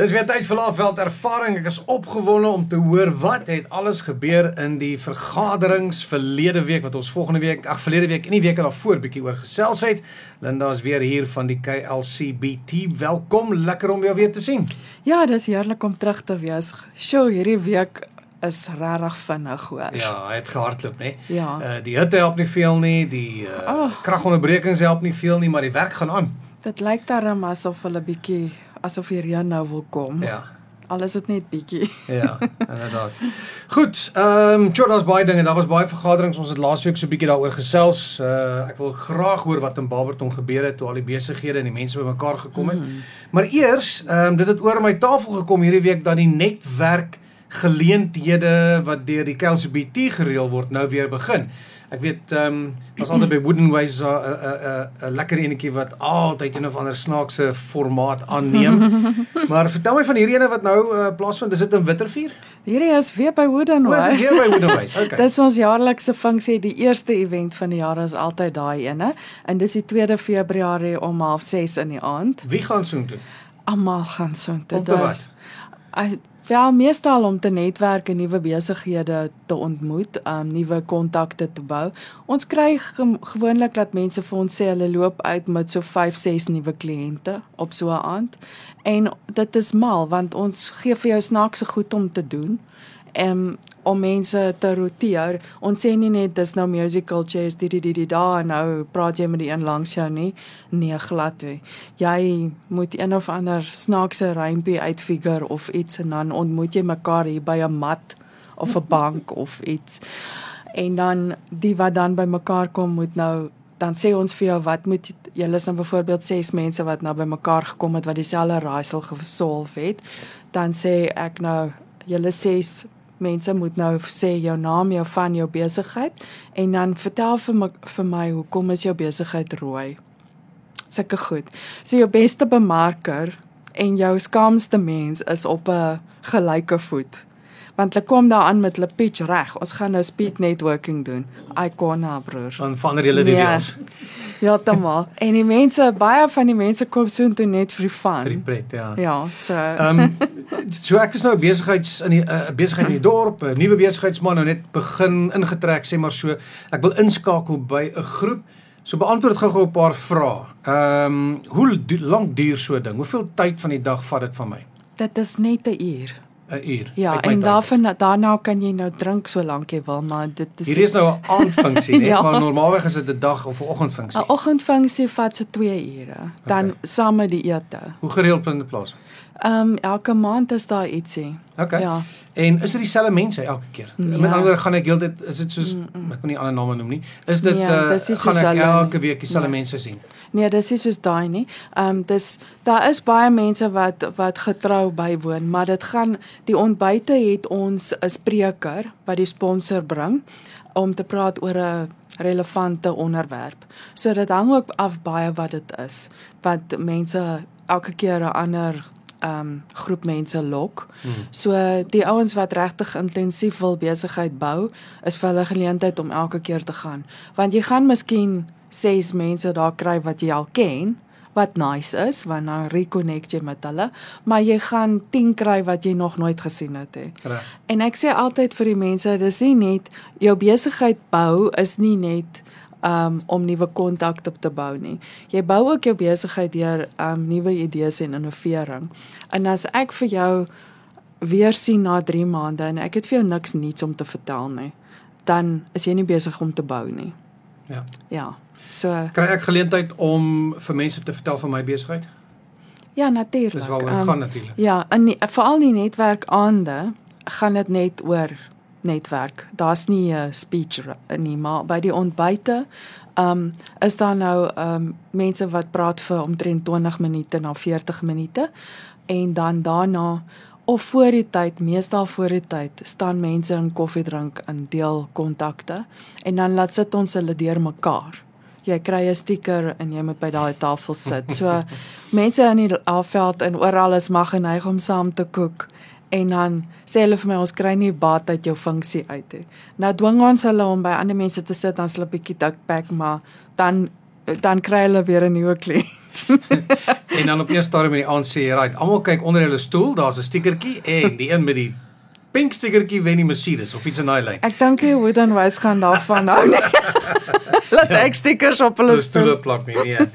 Dis weer tyd vir Laafveld ervaring. Ek is opgewonde om te hoor wat het alles gebeur in die vergaderings verlede week wat ons volgende week, ag verlede week en die week daarvoor bietjie oor gesels het. Linda is weer hier van die KLCBT. Welkom, lekker om jou weer te sien. Ja, dis heerlik om terug te wees. Sjoe, hierdie week is regtig vinnig hoor. Ja, hy het gehardloop, né? Ja. Uh die hitte help nie veel nie, die uh Oh. kragonderbrekings help nie veel nie, maar die werk gaan aan. Dit lyk darem asof hulle bietjie asof die reën nou wil kom. Ja. Al is dit net bietjie. Ja, inderdaad. Goed, ehm um, daar's baie dinge. Daar was baie vergaderings. Ons het laasweek so 'n bietjie daaroor gesels. Uh ek wil graag hoor wat in Barberton gebeur het toe al die besighede en die mense bymekaar gekom het. Mm. Maar eers, ehm um, dit het oor my tafel gekom hierdie week dat die netwerk geleenthede wat deur die KLCBT gereël word nou weer begin. Ek weet ehm um, was altyd by Wooden Ways 'n 'n 'n lekker enetjie wat altyd een of ander snaakse formaat aanneem. maar vertel my van hierdie ene wat nou uh, plaasvind. Is dit in Wittervuur? Hierdie is weer by Wooden Hoe is dit West. hier by Wooden Ways? Okay. Dis ons jaarlikse funksie. Die eerste event van die jaar is altyd daai ene en dis die 2de Februarie om 06:30 in die aand. Wie gaan soontoe? Almal gaan so toe. Om te wat? Ja, meestal om te netwerk en nuwe besighede te ontmoet, um nuwe kontakte te bou. Ons kry ge gewoonlik dat mense vir ons sê hulle loop uit met so 5, 6 nuwe kliënte op so 'n aand. En dit is mal want ons gee vir jou snaakse goed om te doen. Um om mense te roteer. Ons sê nie net dis nou musical chairs die die die die daar en nou praat jy met die een langs jou nie. Nee, glad nie. Jy moet een of ander snaakse rympie uitfigure of iets en dan ontmoet jy mekaar hier by 'n mat of 'n bank of iets. En dan die wat dan by mekaar kom moet nou dan sê ons vir jou wat moet julle is nou byvoorbeeld ses mense wat nou by mekaar gekom het wat dieselfde raaisel gesolve het. Dan sê ek nou julle ses mense moet nou sê jou naam, jou van jou besigheid en dan vertel vir my, vir my hoekom is jou besigheid rooi. Sulke goed. So jou beste bemarker en jou skaamste mens is op 'n gelyke voet. Want hulle kom daar aan met hulle pitch reg. Ons gaan nou speed networking doen. Icona broer. Dan verander julle die Nee. reëls Ja, tama. En die mense, baie van die mense kom soontoe net vir die vir die fun. pret, ja. Ja, so Ehm um, so ek is nou besigheids in die 'n uh, besigheid in die dorp, 'n nuwe besigheidsman nou net begin ingetrek sê maar so. Ek wil inskakel by 'n groep. So beantwoord gou-gou 'n paar vrae. Ehm um, hoe du lank duur so 'n ding? Hoeveel tyd van die dag vat dit van my? dit is net 'n uur. 'n Uur. Ja, en daarvan daarna kan jy nou drink so lank jy wil, maar dit is Hierdie is nou 'n aandfunksie, né? Ja. Maar normaalweg is dit 'n dag of 'n oggendfunksie. 'n oggendfunksie vat so 2 ure, dan Okay. saam met die ete. Hoe gereeld vind dit plaas? Ehm um, elke maand is daar ietsie. Okay. Ja. En is dit dieselfde mense elke keer? Ja. Met ander woorde gaan ek heeltyd is dit soos ek wil nie ander name noem nie. Is dit Nee, uh, dis nie gaan ek elke week dieselfde Nee. mense sien? Nee, dis nie soos daai nie. Ehm um, dis daar is baie mense wat wat getrou bywoon, maar dit gaan die ontbyte het ons 'n spreker wat die sponsor bring om te praat oor 'n relevante onderwerp. So dit hang ook af baie wat dit is. Wat mense elke keer 'n ander um, groep mense lok. Hmm. So die ouens wat regtig intensief wil besigheid bou, is vir hulle geleentheid om elke keer te gaan. Want jy gaan miskien 6 mense daar kry wat jy al ken, wat nice is, want dan reconnect jy met hulle, maar jy gaan 10 kry wat jy nog nooit gesien het hè. Reg. En ek sê altyd vir die mense, dis nie net jou besigheid bou is nie net um om nuwe kontakte te bou nie. Jy bou ook jou besigheid deur um nuwe idees en innovering. En as ek vir jou weer sien na 3 maande en ek het vir jou niks nuuts om te vertel nie, dan is jy nie besig om te bou nie. Ja. Ja. So Kry ek geleentheid om vir mense te vertel van my besigheid? ja, natuurlik. Dis waaroor dit gaan natuurlik. Ja, in die- veral die netwerkaande gaan dit net oor netwerk. Daar's nie 'n speech r- nie, maar by die ontbyte um is daar nou um mense wat praat vir omtrent 20 minute na 40 minute en dan daarna of voor die tyd, meestal voor die tyd, staan mense in koffie drink in deel kontakte en dan laat sit ons hulle deur mekaar. Jy kry 'n stiker en jy moet by daai tafel sit. So mense in die afveld en oral is mag geneig om saam te kook en dan sê hulle vir my ons kry nie baat uit jou funksie uit nie. Nou dwing ons hulle om by ander mense te sit dan hulle 'n bietjie dikpak, maar dan dan kry hulle weer 'n nuwe kliënt. en dan op 'n stadium in die aand sê jy, "Right, almal kyk onder hulle stoel, daar's 'n stiekertjie en die een met die pink stiekertjie wen die Mercedes of iets in daai lyn." Ek dink jy moet dan wys gaan daarvan hou nie. Laat ek stickers op hulle stoel. plak nie. Nee.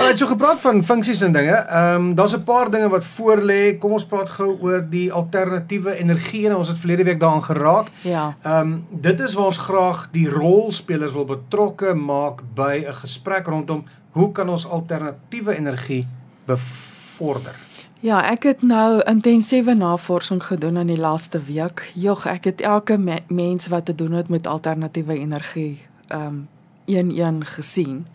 Alright, so gepraat van funksies en dinge. Ehm um, daar's 'n paar dinge wat voor lê. Kom ons praat gou oor die alternatiewe energie en ons het verlede week daaraan geraak. Ja. Ehm um, dit is waar ons graag die rolspelers wil betrokke maak by 'n gesprek rondom hoe kan ons alternatiewe energie bevorder? Ja, ek het nou intensiewe navorsing gedoen in die laaste week. Jog, ek het elke me mens wat te doen het met alternatiewe energie ehm um, een-een gesien.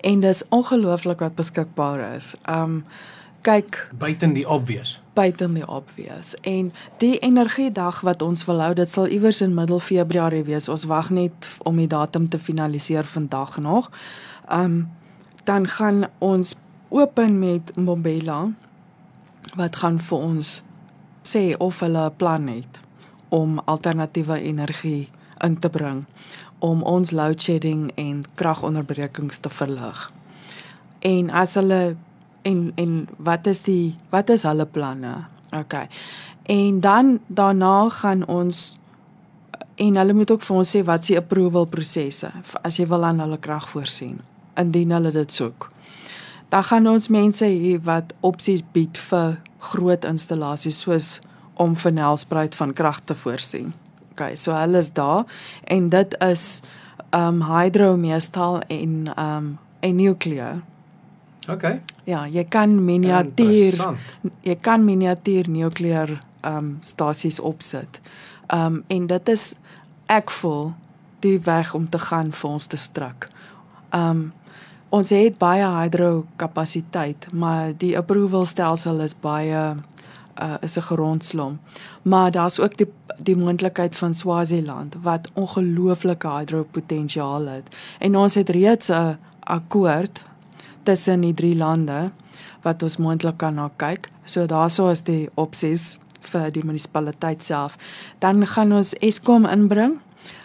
En dis ongelooflik wat beskikbaar is. Um, kyk Buiten die obvious. buiten die obvious. En die energiedag wat ons wil hou, dit sal iewers in middel Februarie wees. Ons wag net om die datum te finaliseer vandag nog. Um dan gaan ons open met Mbombela wat gaan vir ons sê of hulle 'n plan het om alternatiewe energie in te bring om ons load shedding en kragonderbrekings te verlig. En as hulle en en wat is die wat is hulle planne? OK. En dan daarna gaan ons en hulle moet ook vir ons sê wat se approval prosesse as jy wil aan hulle krag voorsien indien hulle dit soek. Dan gaan ons mense hier wat opsies bied vir groot installasies soos om vir Nelspruit van krag te voorsien. OK, so hulle is daar en dit is um hydro meestal en um en nukleer. OK. Ja, jy kan miniatuur jy kan miniatuur nukleer um stasies opsit. Um en dit is ek voel die weg om te gaan vir ons te strak. Um ons het baie hydro kapasiteit, maar die approval stelsel is baie uh is 'n grondslom. Maar daar's ook die die moontlikheid van Swaziland wat ongelooflike hydropotensiaal het. En ons het reeds 'n akkoord tussen die drie lande wat ons moontlik kan na kyk. So daarso is die opsies vir die munisipaliteit self. Dan gaan ons Eskom inbring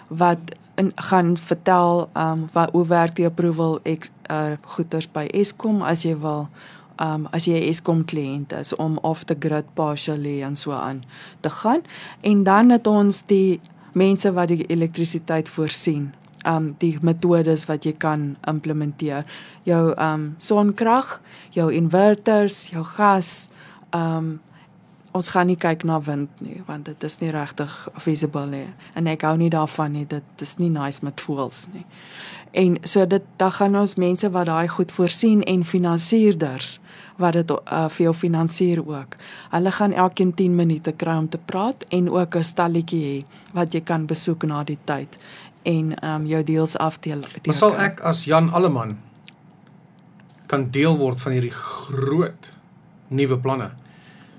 wat in, gaan vertel um wat hoe werk die approval ek uh, goeders by Eskom as jy wil um as jy 'n Eskom kliënt is om off the grid partially en so aan te gaan. En dan het ons die mense wat die elektrisiteit voorsien. Um die metodes wat jy kan implementeer. Jou um sonkrag jou inverters jou gas um ons gaan nie kyk na wind nie want dit is nie regtig feasible nie en ek hou nie daarvan nie dit is nie nice met voels nie en so dit dan gaan ons mense wat daai goed voorsien en finansierders wat dit uh, vir jou finansier ook. Hulle gaan elkeen 10 minute kry om te praat en ook 'n stalletjie hê wat jy kan besoek na die tyd en ehm um, jou deals afdeel. Maar sal ek as Jan Alleman kan deel word van hierdie groot nuwe planne?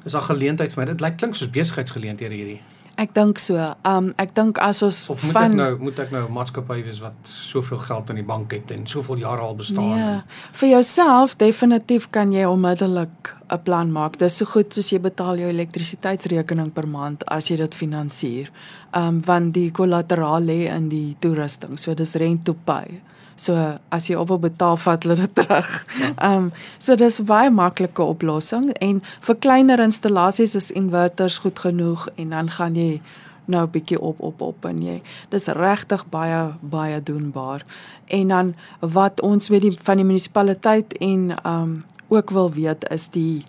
Is daar geleentheid vir my? Dit lyk klink soos besigheidsgeleenthede hierdie. Ek dink so. Um, ek dink as ons Of moet van ek nou moet ek nou 'n maatskappy wees wat soveel geld in die bank het en soveel jare al bestaan? Nee, vir jouself definitief kan jy onmiddellik 'n plan maak. Dis so goed as jy betaal jou elektrisiteitsrekening per maand as jy dit finansier. Ehm um, want die kollateraal lê in die toerusting. So dis rent to pay. So as jy op wil betaal vat hulle dit terug. Ehm um, so dis baie maklike oplossing en vir kleiner installasies is inverters goed genoeg en dan gaan jy nou 'n bietjie op op op en jy dis regtig baie baie doenbaar. En dan wat ons met die van die munisipaliteit en ehm um, ook wil weet is die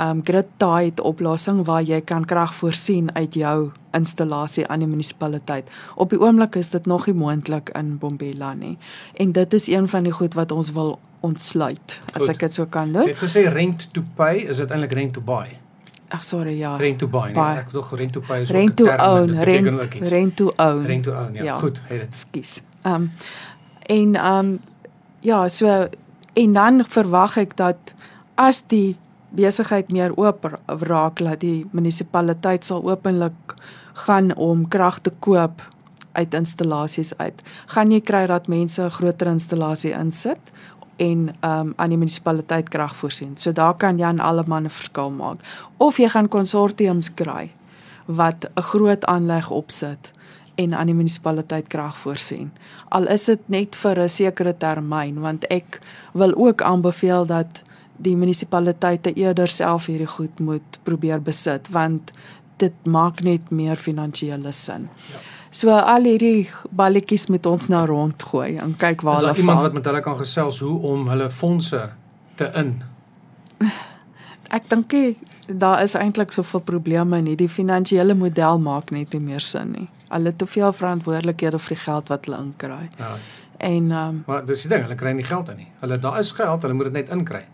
um grid tied oplossing waar jy kan krag voorsien uit jou installasie aan die munisipaliteit. Op die oomblik is dit nog nie moontlik in Bombela nie. En dit is een van die goed wat ons wil ontsluit as Goed. ek dit so kan Jy doen. het gesê rent to pay, is dit eintlik rent to buy? Ag sorry ja. Rent to buy, nee. Buy. Ek dog rent to pay is Rent ook 'n term, own, rent rent to own. Rent to own, ja. Ja. Goed, het dit. Ekskuus. Ehm um, en ehm um, ja, so en dan verwag ek dat as die besigheid meer oop ra- raak dat die munisipaliteit sal openlik gaan om krag te koop uit installasies uit. Gaan jy kry dat mense 'n groter installasie insit en um, aan die munisipaliteit krag voorsien. So daar kan Jan Alleman 'n verskil maak. Of jy gaan konsortiums kry wat 'n groot aanleg opsit en aan die munisipaliteit krag voorsien. Al is dit net vir 'n sekere termyn want ek wil ook aanbeveel dat die munisipaliteite eerder self hierdie goed moet probeer besit want dit maak net meer finansiële sin. Ja. So al hierdie balletjies moet ons nou rondgooi en kyk waar hulle val. Is iemand wat met hulle kan gesels hoe om hulle fondse te in? Ek dink daar is eintlik soveel probleme nie. Die finansiële model maak net nie meer sin nie. Hulle te veel verantwoordelikhede vir die geld wat hulle inkry. Ja. En ehm um, Maar dis die ding, hulle kry nie geld in nie. Hulle daar is geld, hulle moet dit net inkry.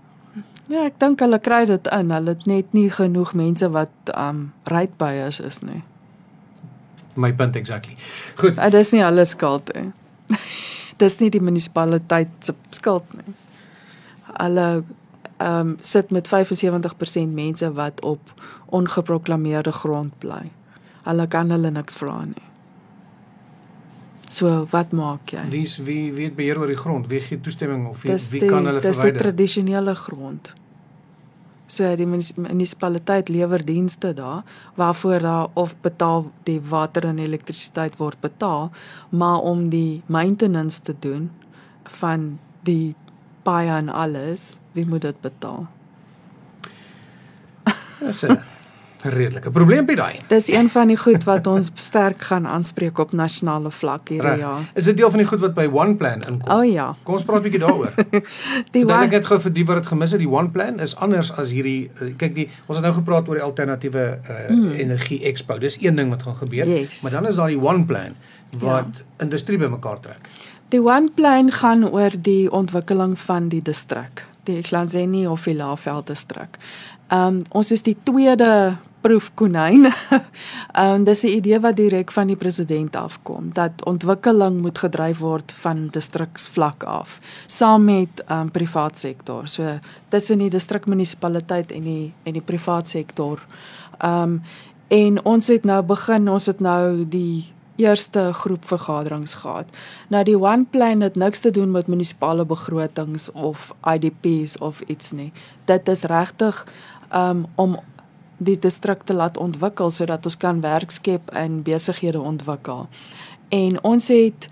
Ja, ek dink hulle kry dit in. Hulle het net nie genoeg mense wat ehm um, rate buyers is nie. My punt exactly. Goed. Dit is nie alles skuld nie. dis nie die munisipaliteit se skuld nie. Hulle ehm um, sit met 75% mense wat op ongeproklaameerde grond bly. Hulle kan hulle niks vra nie. So wat maak jy? Wie wie weet beheer oor die grond? Wie gee toestemming of wie, die, wie kan hulle verwyder? Dis die tradisionele grond. So die munisipaliteit lewer dienste daar waarvoor daar of betaal die water en elektrisiteit word betaal, maar om die maintenance te doen van die paai en alles, wie moet dit betaal? Dis 'n redelike probleempie daai. Dis een van die goed wat ons sterk gaan aanspreek op nasionale vlak hierdie jaar. Is dit deel van die goed wat by One Plan inkom? O oh, ja. Kom ons praat 'n bietjie daaroor. die one... Ek het gou vir die wat dit gemis het, die One Plan is anders as hierdie uh, kyk die ons het nou gepraat oor die alternatiewe uh, hmm. energie expo. Dis een ding wat gaan gebeur, yes. maar dan is daar die One Plan wat ja. industrie bymekaar trek. Die One Plan gaan oor die ontwikkeling van die distrik, die Klanzeni of die Laagveld distrik. Ehm um, ons is die tweede proefkonyn. Ehm um, dis 'n idee wat direk van die president afkom dat ontwikkeling moet gedryf word van distriksvlak af saam met ehm um, privaat sektor. So tussen die distrikmunisipaliteit en die en die privaat sektor. Ehm um, en ons het nou begin, ons het nou die eerste groep vergaderings gehad. Nou die one plan het niks te doen met munisipale begrotings of IDPs of iets nie. Dit is regtig um, om die distrik te laat ontwikkel sodat ons kan werk skep en besighede ontwikkel. En ons het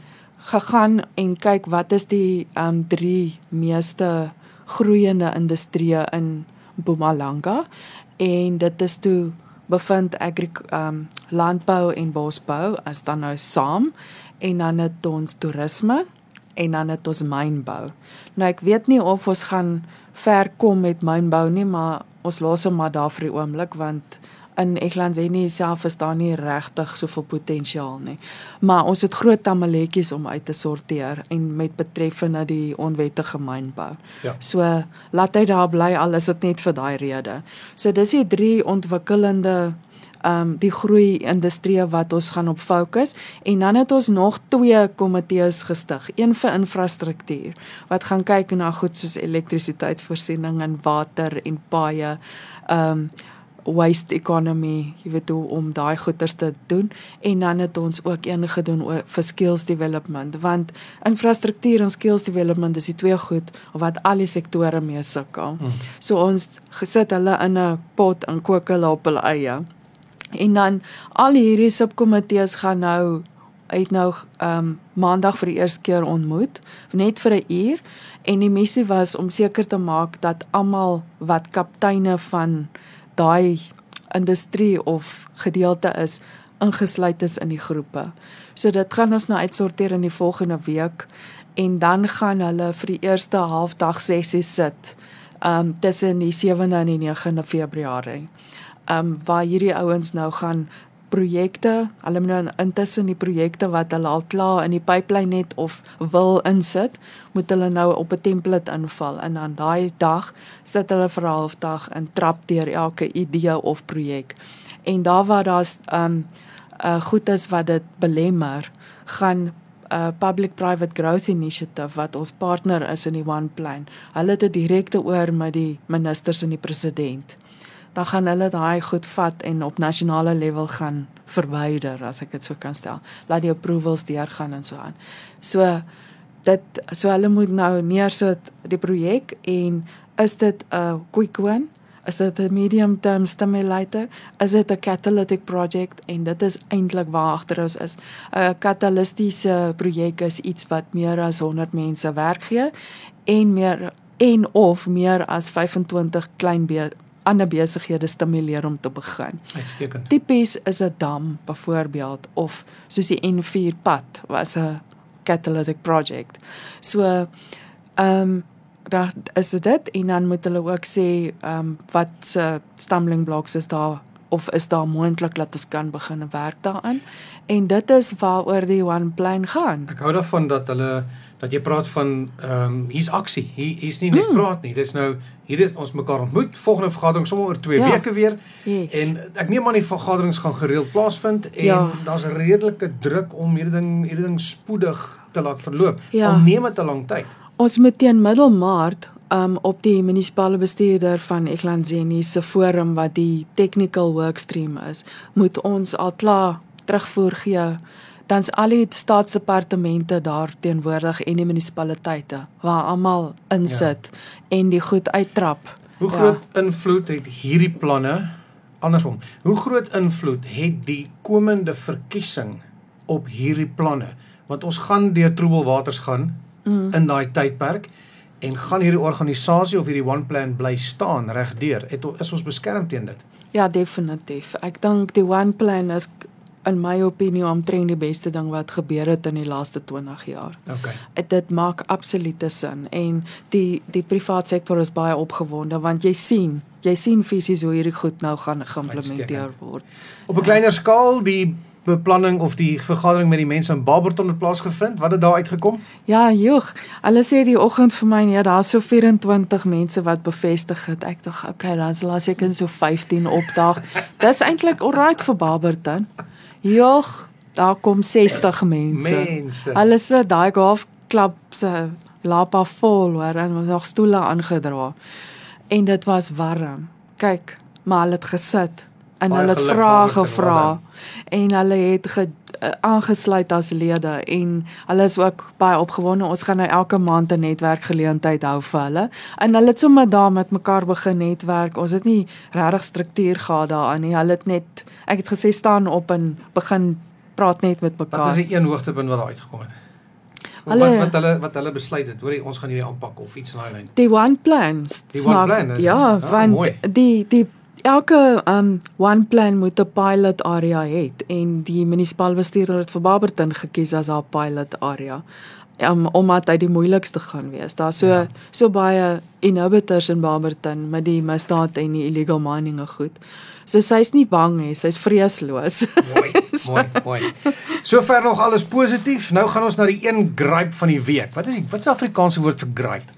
gegaan en kyk wat is die um drie meeste groeiende industrieë in Mpumalanga en dit is toe bevind agri um landbou en bosbou as dan nou saam en dan het ons toerisme en dan het ons mynbou. Nou ek weet nie of ons gaan ver kom met mynbou nie, maar ons los hom maar daar vir die oomblik want in Eglantini self is daar nie regtig soveel potensiaal nie. Maar ons het groot tamaletjies om uit te sorteer en met betreffende die onwettige mynbou. Ja. So laat hy daar bly al is dit net vir daai rede. So dis die drie ontwikkelende um, die groei industrie wat ons gaan op fokus en dan het ons nog twee komitees gestig, een vir infrastruktuur wat gaan kyk na goed soos elektrisiteitsvoorsiening en water en paaie ehm um, waste economy, jy weet hoe om daai goeders te doen en dan het ons ook een gedoen oor vir skills development want infrastruktuur en skills development is die twee goed wat al die sektore mee sukkel. Hmm. So ons gesit hulle in 'n pot en kook hulle op hulle eie. En dan al hierdie subkomitees gaan nou uit nou ehm um, maandag vir die eerste keer ontmoet net vir 'n uur en die missie was om seker te maak dat almal wat kapteine van daai industrie of gedeelte is ingesluit is in die groepe. So dit gaan ons nou uitsorteer in die volgende week en dan gaan hulle vir die eerste halfdag sessie sit um tussen die 7de en die 9de Februarie. Um waar hierdie ouens nou gaan projekte, hulle moet nou intussen die projekte wat hulle al klaar in die pipeline het of wil insit, moet hulle nou op 'n template invul en dan daai dag sit hulle vir 'n halfdag en trap deur elke idee of projek. En daar waar daar's um uh goed is wat dit belemmer, gaan 'n uh, public private growth initiative wat ons partner is in die one plan. Hulle het dit direkte oor met die ministers en die president dan gaan hulle daai goed vat en op nasionale level gaan verwyder as ek dit so kan stel. Laat die approvals deurgaan en so aan. So dit so hulle moet nou neersit die projek en is dit 'n quick win? Is dit 'n medium term stimulator? Is dit 'n catalytic project en dit is eintlik waar agter ons is. 'n Katalistiese projek is iets wat meer as 100 mense werk gee en meer en of meer as 25 klein ander besighede stimuleer om te begin. Uitstekend. Tipies is 'n dam byvoorbeeld of soos die N4 pad was 'n catalytic project. So ehm um, daar is dit en dan moet hulle ook sê ehm um, wat se stumbling blocks is daar of is daar moontlik dat ons kan begin werk daaraan. En dit is waaroor die one plan gaan. Ek hou daarvan dat hulle dat jy praat van ehm um, hier's aksie. Hier hier's nie net mm. praat nie. Dis nou hier het ons mekaar ontmoet. Volgende vergadering sommer oor 2 ja. weke weer. Yes. En ek neem aan die vergaderings gaan gereeld plaasvind en Ja. daar's 'n redelike druk om hierdie ding hierdie ding spoedig te laat verloop. Ja. Al neem dit 'n lang tyd. Ons moet teen middelmaart um op die munisipale bestuurder van Eglanzeni se forum wat die technical workstream is, moet ons al klaar terugvoer gee. Dan's al die staatsdepartemente daar teenwoordig en die munisipaliteite waar almal insit ja. en die goed uittrap. Hoe groot ja. invloed het hierdie planne andersom? Hoe groot invloed het die komende verkiesing op hierdie planne? Want ons gaan deur troebelwaters gaan mm. in daai tydperk en gaan hierdie organisasie of hierdie one plan bly staan regdeur? Het is ons beskerm teen dit? Ja, definitief. Ek dink die one plan is in my opinie omtrent die beste ding wat gebeur het in die laaste 20 jaar. Okay. dit maak absolute sin en die die privaat sektor is baie opgewonde want jy sien jy sien fisies hoe hierdie goed nou gaan geïmplementeer word. Op 'n kleiner skaal die beplanning of die vergadering met die mense in Barberton het plaasgevind. Wat het daar uitgekom? Ja, joeg. Hulle sê die oggend vir my nee, daar's so 24 mense wat bevestig het. Ek dink, okay, dan sal as ek in so 15 opdag. Dis eintlik alright vir Barberton. Joeg, daar kom 60 mense. Mense. Hulle sit daai golfklub se lapa vol hoor en ons nog stoele aangedra. En dit was warm. Kyk, maar hulle het gesit en hulle het vrae gevra en hulle het ge, uh, aangesluit as lede en hulle is ook baie opgewonde. Ons gaan nou elke maand 'n netwerkgeleentheid hou vir hulle. En hulle het sommer daar met mekaar begin netwerk. Ons het nie regtig struktuur gehad daaraan nie. Hulle het net ek het gesê staan op en begin praat net met mekaar. Wat is die een hoogtepunt wat daar uitgekom het? Hulle- wat wat hulle wat hulle besluit het, hoorie, ons gaan hierdie aanpak of iets in daai lyn. Die one plan. Die one plan, is Ja? Ja, want mooi. die die elke um one plan moet 'n pilot area hê en die munisipale bestuurder het vir Barberton gekies as haar pilot area. Um, omdat hy die moeilikste gaan wees. Daar's so Ja. so baie inhibitors in Barberton met die misdaad en die illegal mining en goed. So sy's nie bang nie, sy's vreesloos. Mooi, mooi, mooi. Sover nog alles positief. Nou gaan ons na die een gripe van die week. Wat is die wat is die Afrikaanse woord vir gripe?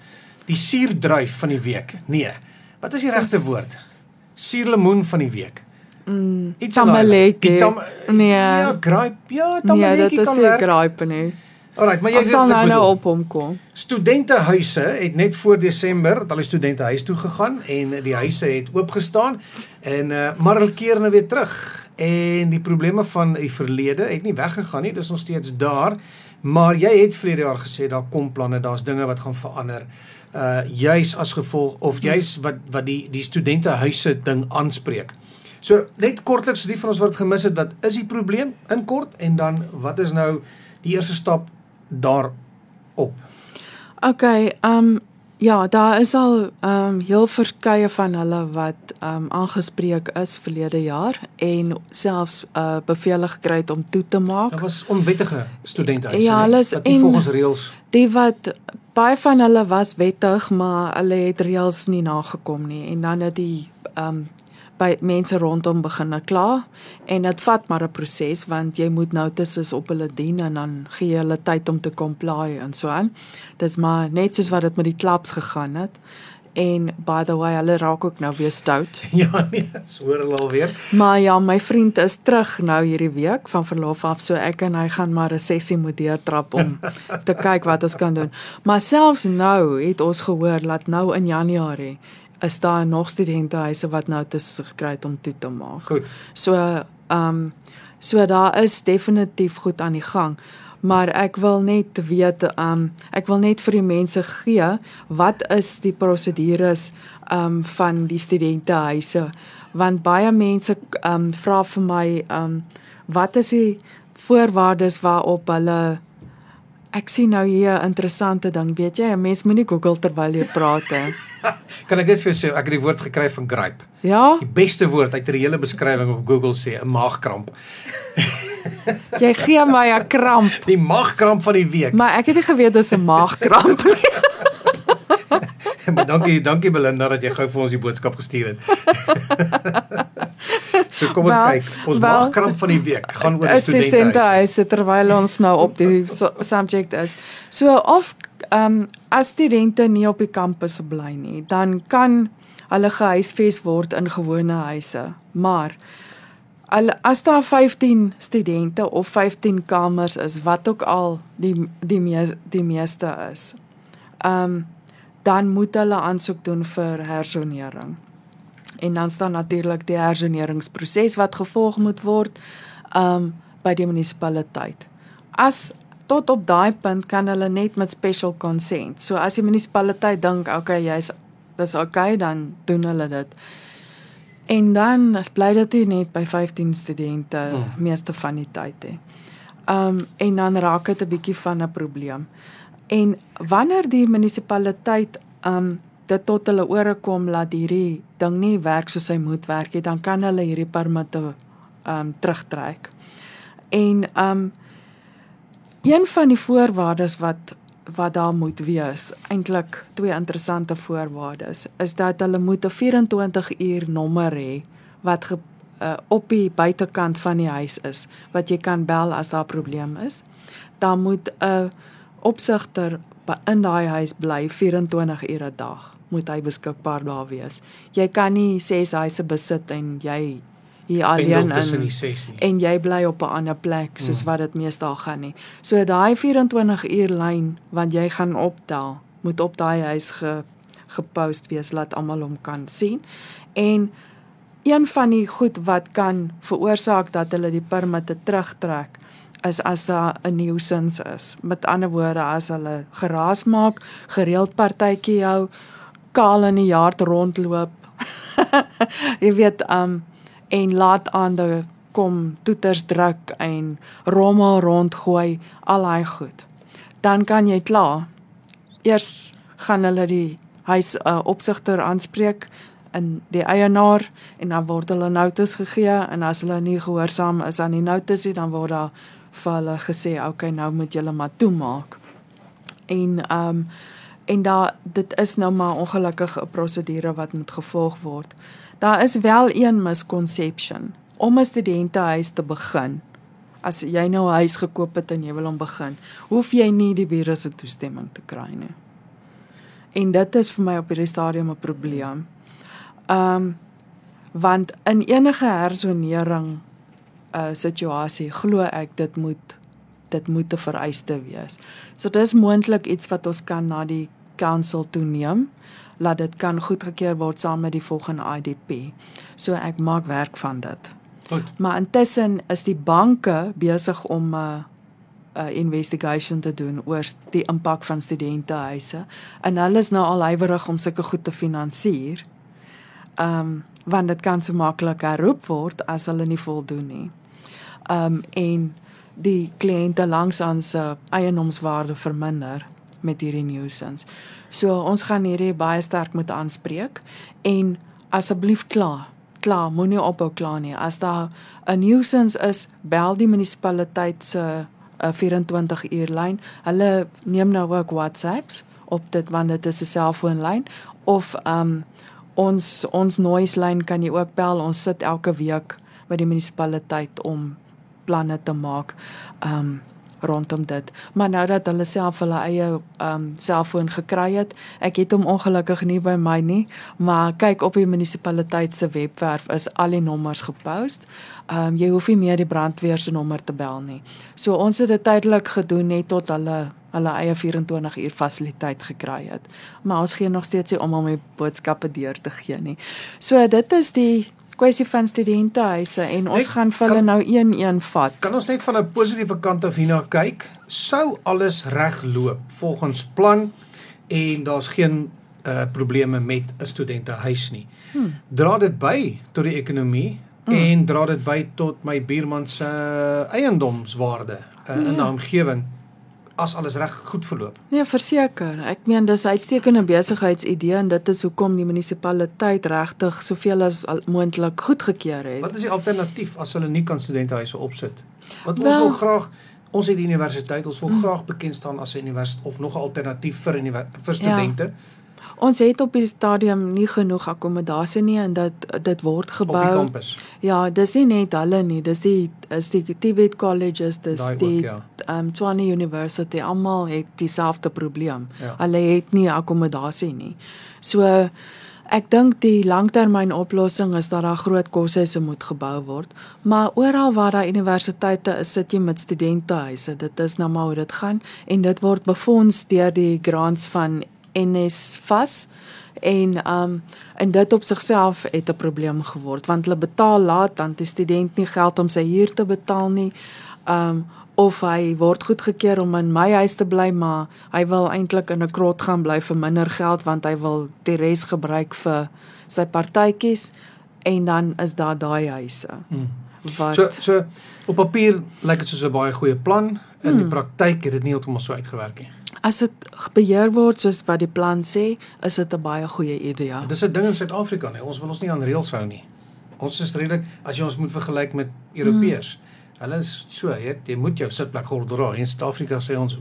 Die suurdruif van die week. Nee. Wat is die regte woord? Suurlemoen van die week. Mm, Iets. Tamaletjie. Tam Nee. Ja, gripe. Ja, nee, tamaletjie dit is kan nie werk. gripe nie. Alrite, maar jy sal weet wat nou nou op hom kom. Studentehuise het net voor Desember het al die studente huis toe gegaan en die huise het oop gestaan en uh, maar hulle keer nou weer terug en die probleme van die verlede het nie weggegaan nie, dis nog steeds daar. Maar jy het verlede jaar gesê daar kom planne, daar's dinge wat gaan verander. Uh juis as gevolg of juis wat wat die die studentehuise ding aanspreek. So net kortliks vir die van ons wat dit gemis het, wat is die probleem in kort en dan wat is nou die eerste stap daarop? Okay, ehm um, ja, daar is al um, heel verskeie van hulle wat um, aangespreek is verlede jaar en selfs uh, beveel gekry het om toe te maak. Daar was onwettige studentehuise. Ja, nee, hulle is en- volgens reëls. Die wat baie van hulle was wettig, maar hulle het reëls nie nagekom nie en dan het die ehm um, by mense rondom begin kla en dit vat maar 'n proses want jy moet notices op hulle dien en dan gee jy hulle tyd om te comply en so aan. Dis maar net soos wat dit met die klubs gegaan het. En by the way, hulle raak ook nou weer stout. Ja, nee, dis hoor hulle alweer. Maar ja, my vriend is terug nou hierdie week van verlof af, so ek en hy gaan maar 'n sessie moet deurtrap om te kyk wat ons kan doen. Maar selfs nou het ons gehoor dat nou in Januarie is daar nog studentehuise wat nou tussen gekry het om toe te maak. Goed. So, ehm um, so daar is definitief goed aan die gang. Maar ek wil net weet um ek wil net vir die mense gee wat is die prosedures um van die studentehuise want baie mense um vra vir my um wat is die voorwaardes waarop hulle Ek sien nou hier 'n interessante ding, weet jy, 'n mens moenie Google terwyl jy praat hè. kan ek net vir jou sê, ek het die woord gekry van gripe. Ja? Die beste woord uit die hele beskrywing op Google sê 'n maagkramp. jy gee my 'n kramp. Die maagkramp van die week. Maar ek het nie geweet dis 'n maagkramp nie. maar dankie, dankie Belinda dat jy gou vir ons die boodskap gestuur het. so kom ons kyk. Ons well, maagkramp van die week gaan oor studente. Studente huis terwyl ons nou op die subject is. So of ehm um, as studente nie op die kampus bly nie, dan kan hulle gehuisves word in gewone huise. Maar al as daar 15 studente of 15 kamers is, wat ook al die die me, die meeste is. Ehm um, dan moet hulle aansoek doen vir hersonering. En dan staan natuurlik die hersoneringsproses wat gevolg moet word um by die munisipaliteit. As tot op daai punt kan hulle net met special consent. So as die munisipaliteit dink okay, jy's dis okay, dan doen hulle dit. En dan bly dit net by 15 studente hmm. meeste van die tyd hè. Um en dan raak dit 'n bietjie van 'n probleem. En wanneer die munisipaliteit um dit tot hulle ore kom dat hierdie ding nie werk soos hy moet werk nie, dan kan hulle hierdie permitte um terugtrek. En um een van die voorwaardes wat wat daar moet wees, eintlik twee interessante voorwaardes, is dat hulle moet 'n 24 uur nommer hê wat ge, uh, op die buitekant van die huis is wat jy kan bel as daar 'n probleem is. Dan moet 'n uh, opsigter in daai huis bly 24 ure 'n dag moet hy beskikbaar daar wees. Jy kan nie sê hy se besit en jy hier alleen in en jy bly op 'n ander plek soos hmm. wat dit meestal gaan nie. So daai 24 uur lyn wat jy gaan optel, moet op daai huis ge gepost wees laat almal hom kan sien. En een van die goed wat kan veroorsaak dat hulle die permitte terugtrek is as daar 'n nuisance is. Met ander woorde as hulle geraas maak, gereeld partytjie hou, kaal in die yard rondloop. jy weet um en laat aan die kom toeters druk en rommel rondgooi, al daai goed. Dan kan jy klaar. Eers gaan hulle die huis uh, opsigter aanspreek in die eienaar en dan word hulle notas gegee en as hulle nie gehoorsaam is aan die notas nie dan word daar vir hulle gesê okay nou moet julle maar toemaak. En ehm um, en daar dit is nou maar ongelukkig 'n prosedure wat moet gevolg word. Daar is wel een misconception om 'n studentehuis te begin. As jy nou 'n huis gekoop het en jy wil hom begin, hoef jy nie die bure se toestemming te kry nie. En dit is vir my op hierdie stadium 'n probleem. Ehm um, want in enige hersonering uh situasie glo ek dit moet dit moet 'n vereiste wees. So dis moontlik iets wat ons kan na die council toeneem laat dit kan goedgekeur word saam met die volgende IDP. So ek maak werk van dit. Goed. Maar intussen is die banke besig om 'n uh, 'n uh, investigation te doen oor die impak van studentehuise en hulle is nou al huiwerig om sulke goed te finansier. Ehm um, want dit kan so maklik herroep word as hulle nie voldoen nie um en die kliënte langs aan se eienoomswaarde verminder met hierdie nuisance. So ons gaan hierdie baie sterk moet aanspreek en asseblief klaar. Klaar, moenie ophou klaar nie. As daar 'n nuisance is, bel die munisipaliteit se 24 uur lyn. Hulle neem nou ook WhatsApps op dit want dit is 'n selfoonlyn of um ons ons noise lyn kan jy ook bel. Ons sit elke week by die munisipaliteit om planne te maak um rondom dit. Maar nou dat hulle self hulle eie um selfoon gekry het, ek het hom ongelukkig nie by my nie, maar kyk op die munisipaliteit se webwerf is al die nommers gepost. Um jy hoef nie meer die brandweer se nommer te bel nie. So ons het dit tydelik gedoen net tot hulle hulle eie 24 uur fasiliteit gekry het. Maar ons gee nog steeds nie om om die boodskappe deur te gee nie. So dit is die kwessie van studentehuise en ons Ek gaan vir hulle nou een-een vat. Kan ons net van 'n positiewe kant af hierna kyk? Sou alles reg loop volgens plan en daar's geen uh probleme met 'n studentehuis nie. Hmm. Dra dit by tot die ekonomie Hmm. en dra dit by tot my buurman se eiendomswaarde uh, in Ja. die omgewing as alles reg goed verloop. Nee, verseker. Ek meen dis 'n uitstekende besigheidsidee en dit is hoekom die munisipaliteit regtig soveel as moontlik goedgekeur het. Wat is die alternatief as hulle nie kan studentehuise opsit? Want ons Wel- wil graag ons het die universiteit, ons wil graag bekend staan as 'n universiteit of nog 'n alternatief vir vir Ja. Ons het op die stadium nie genoeg akkommodasie nie en dit dit word op die gebou. kampus. Ja, dis nie net hulle nie, dis die is die TVET colleges, dis Daai ook, die ja. um Tshwane University almal het dieselfde probleem. Ja. Hulle het nie akkommodasie nie. So ek dink die langtermynoplossing is dat daar groot koshuise moet gebou word, maar oral waar daar universiteite is, sit jy met studentehuise. Dit is nou maar hoe dit gaan en dit word befonds deur die grants van NSFAS en um en dit op sigself het 'n probleem geword want hulle betaal laat dan die student nie geld om sy huur te betaal nie. Um of hy word goedgekeur om in my huis te bly maar hy wil eintlik in 'n krot gaan bly vir minder geld want hy wil die res gebruik vir sy partytjies en dan is daar daai huise Hmm. wat So so op papier lyk dit soos 'n baie goeie plan. In die Hmm. praktyk het dit nie heeltemal so uitgewerk nie. As dit beheer word soos wat die plan sê, is dit 'n baie goeie idee. Dis 'n ding in Suid-Afrika nie. Ons wil ons nie aan reëls hou nie. Ons is redelik as jy ons moet vergelyk met Europeërs. Hulle is so, jy weet, jy moet jou sitplek gordra. In Suid-Afrika sê ons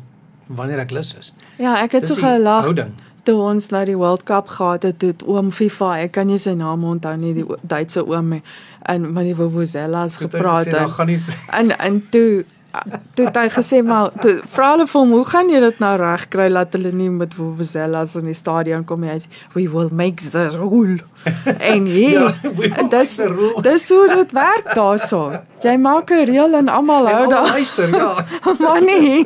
wanneer ek lus is. Ja, ek het Dis so gelag houding. toe ons nou die World Cup gehad het, het oom FIFA, ek kan nie sy naam onthou nie, die Duitse oom en met die Vuvuzelas het gepraat gesê, "Daar en gaan nie en en toe toe het hy gesê maar vra hulle vir hom hoe gaan jy dit nou regkry dat hulle nie met Vuvuzelas in die stadion kom nie? Hy sê we will make the rule. En hier Ja, dis dis hoe dit werk daarso jy maak 'n reël en almal hou daar luister, ja. maar nee.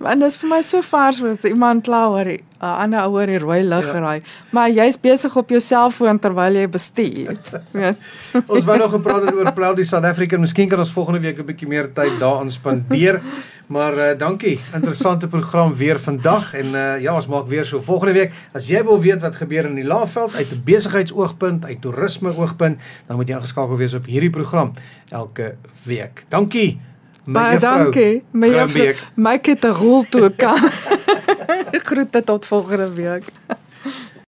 Want dit is vir my so vars as iemand kla oor 'n ander ouer die rooi lig Ja. ry. Maar jy's besig op jou selfoon terwyl jy bestuur. Ons wou nog gepraat het oor Proud die South African. Miskien kan ons volgende week 'n bietjie meer tyd daaraan spandeer. Maar uh, dankie. Interessante program weer vandag en uh, ja, ons maak weer so volgende week. As jy wil weet wat gebeur in die Laagveld uit 'n besigheidsoogpunt, uit toerisme oogpunt, dan moet jy ingeskakel wees op hierdie program elke week. Dankie. Baie dankie. My juffrou, my het 'n rol toe kan. Groete tot volgende week.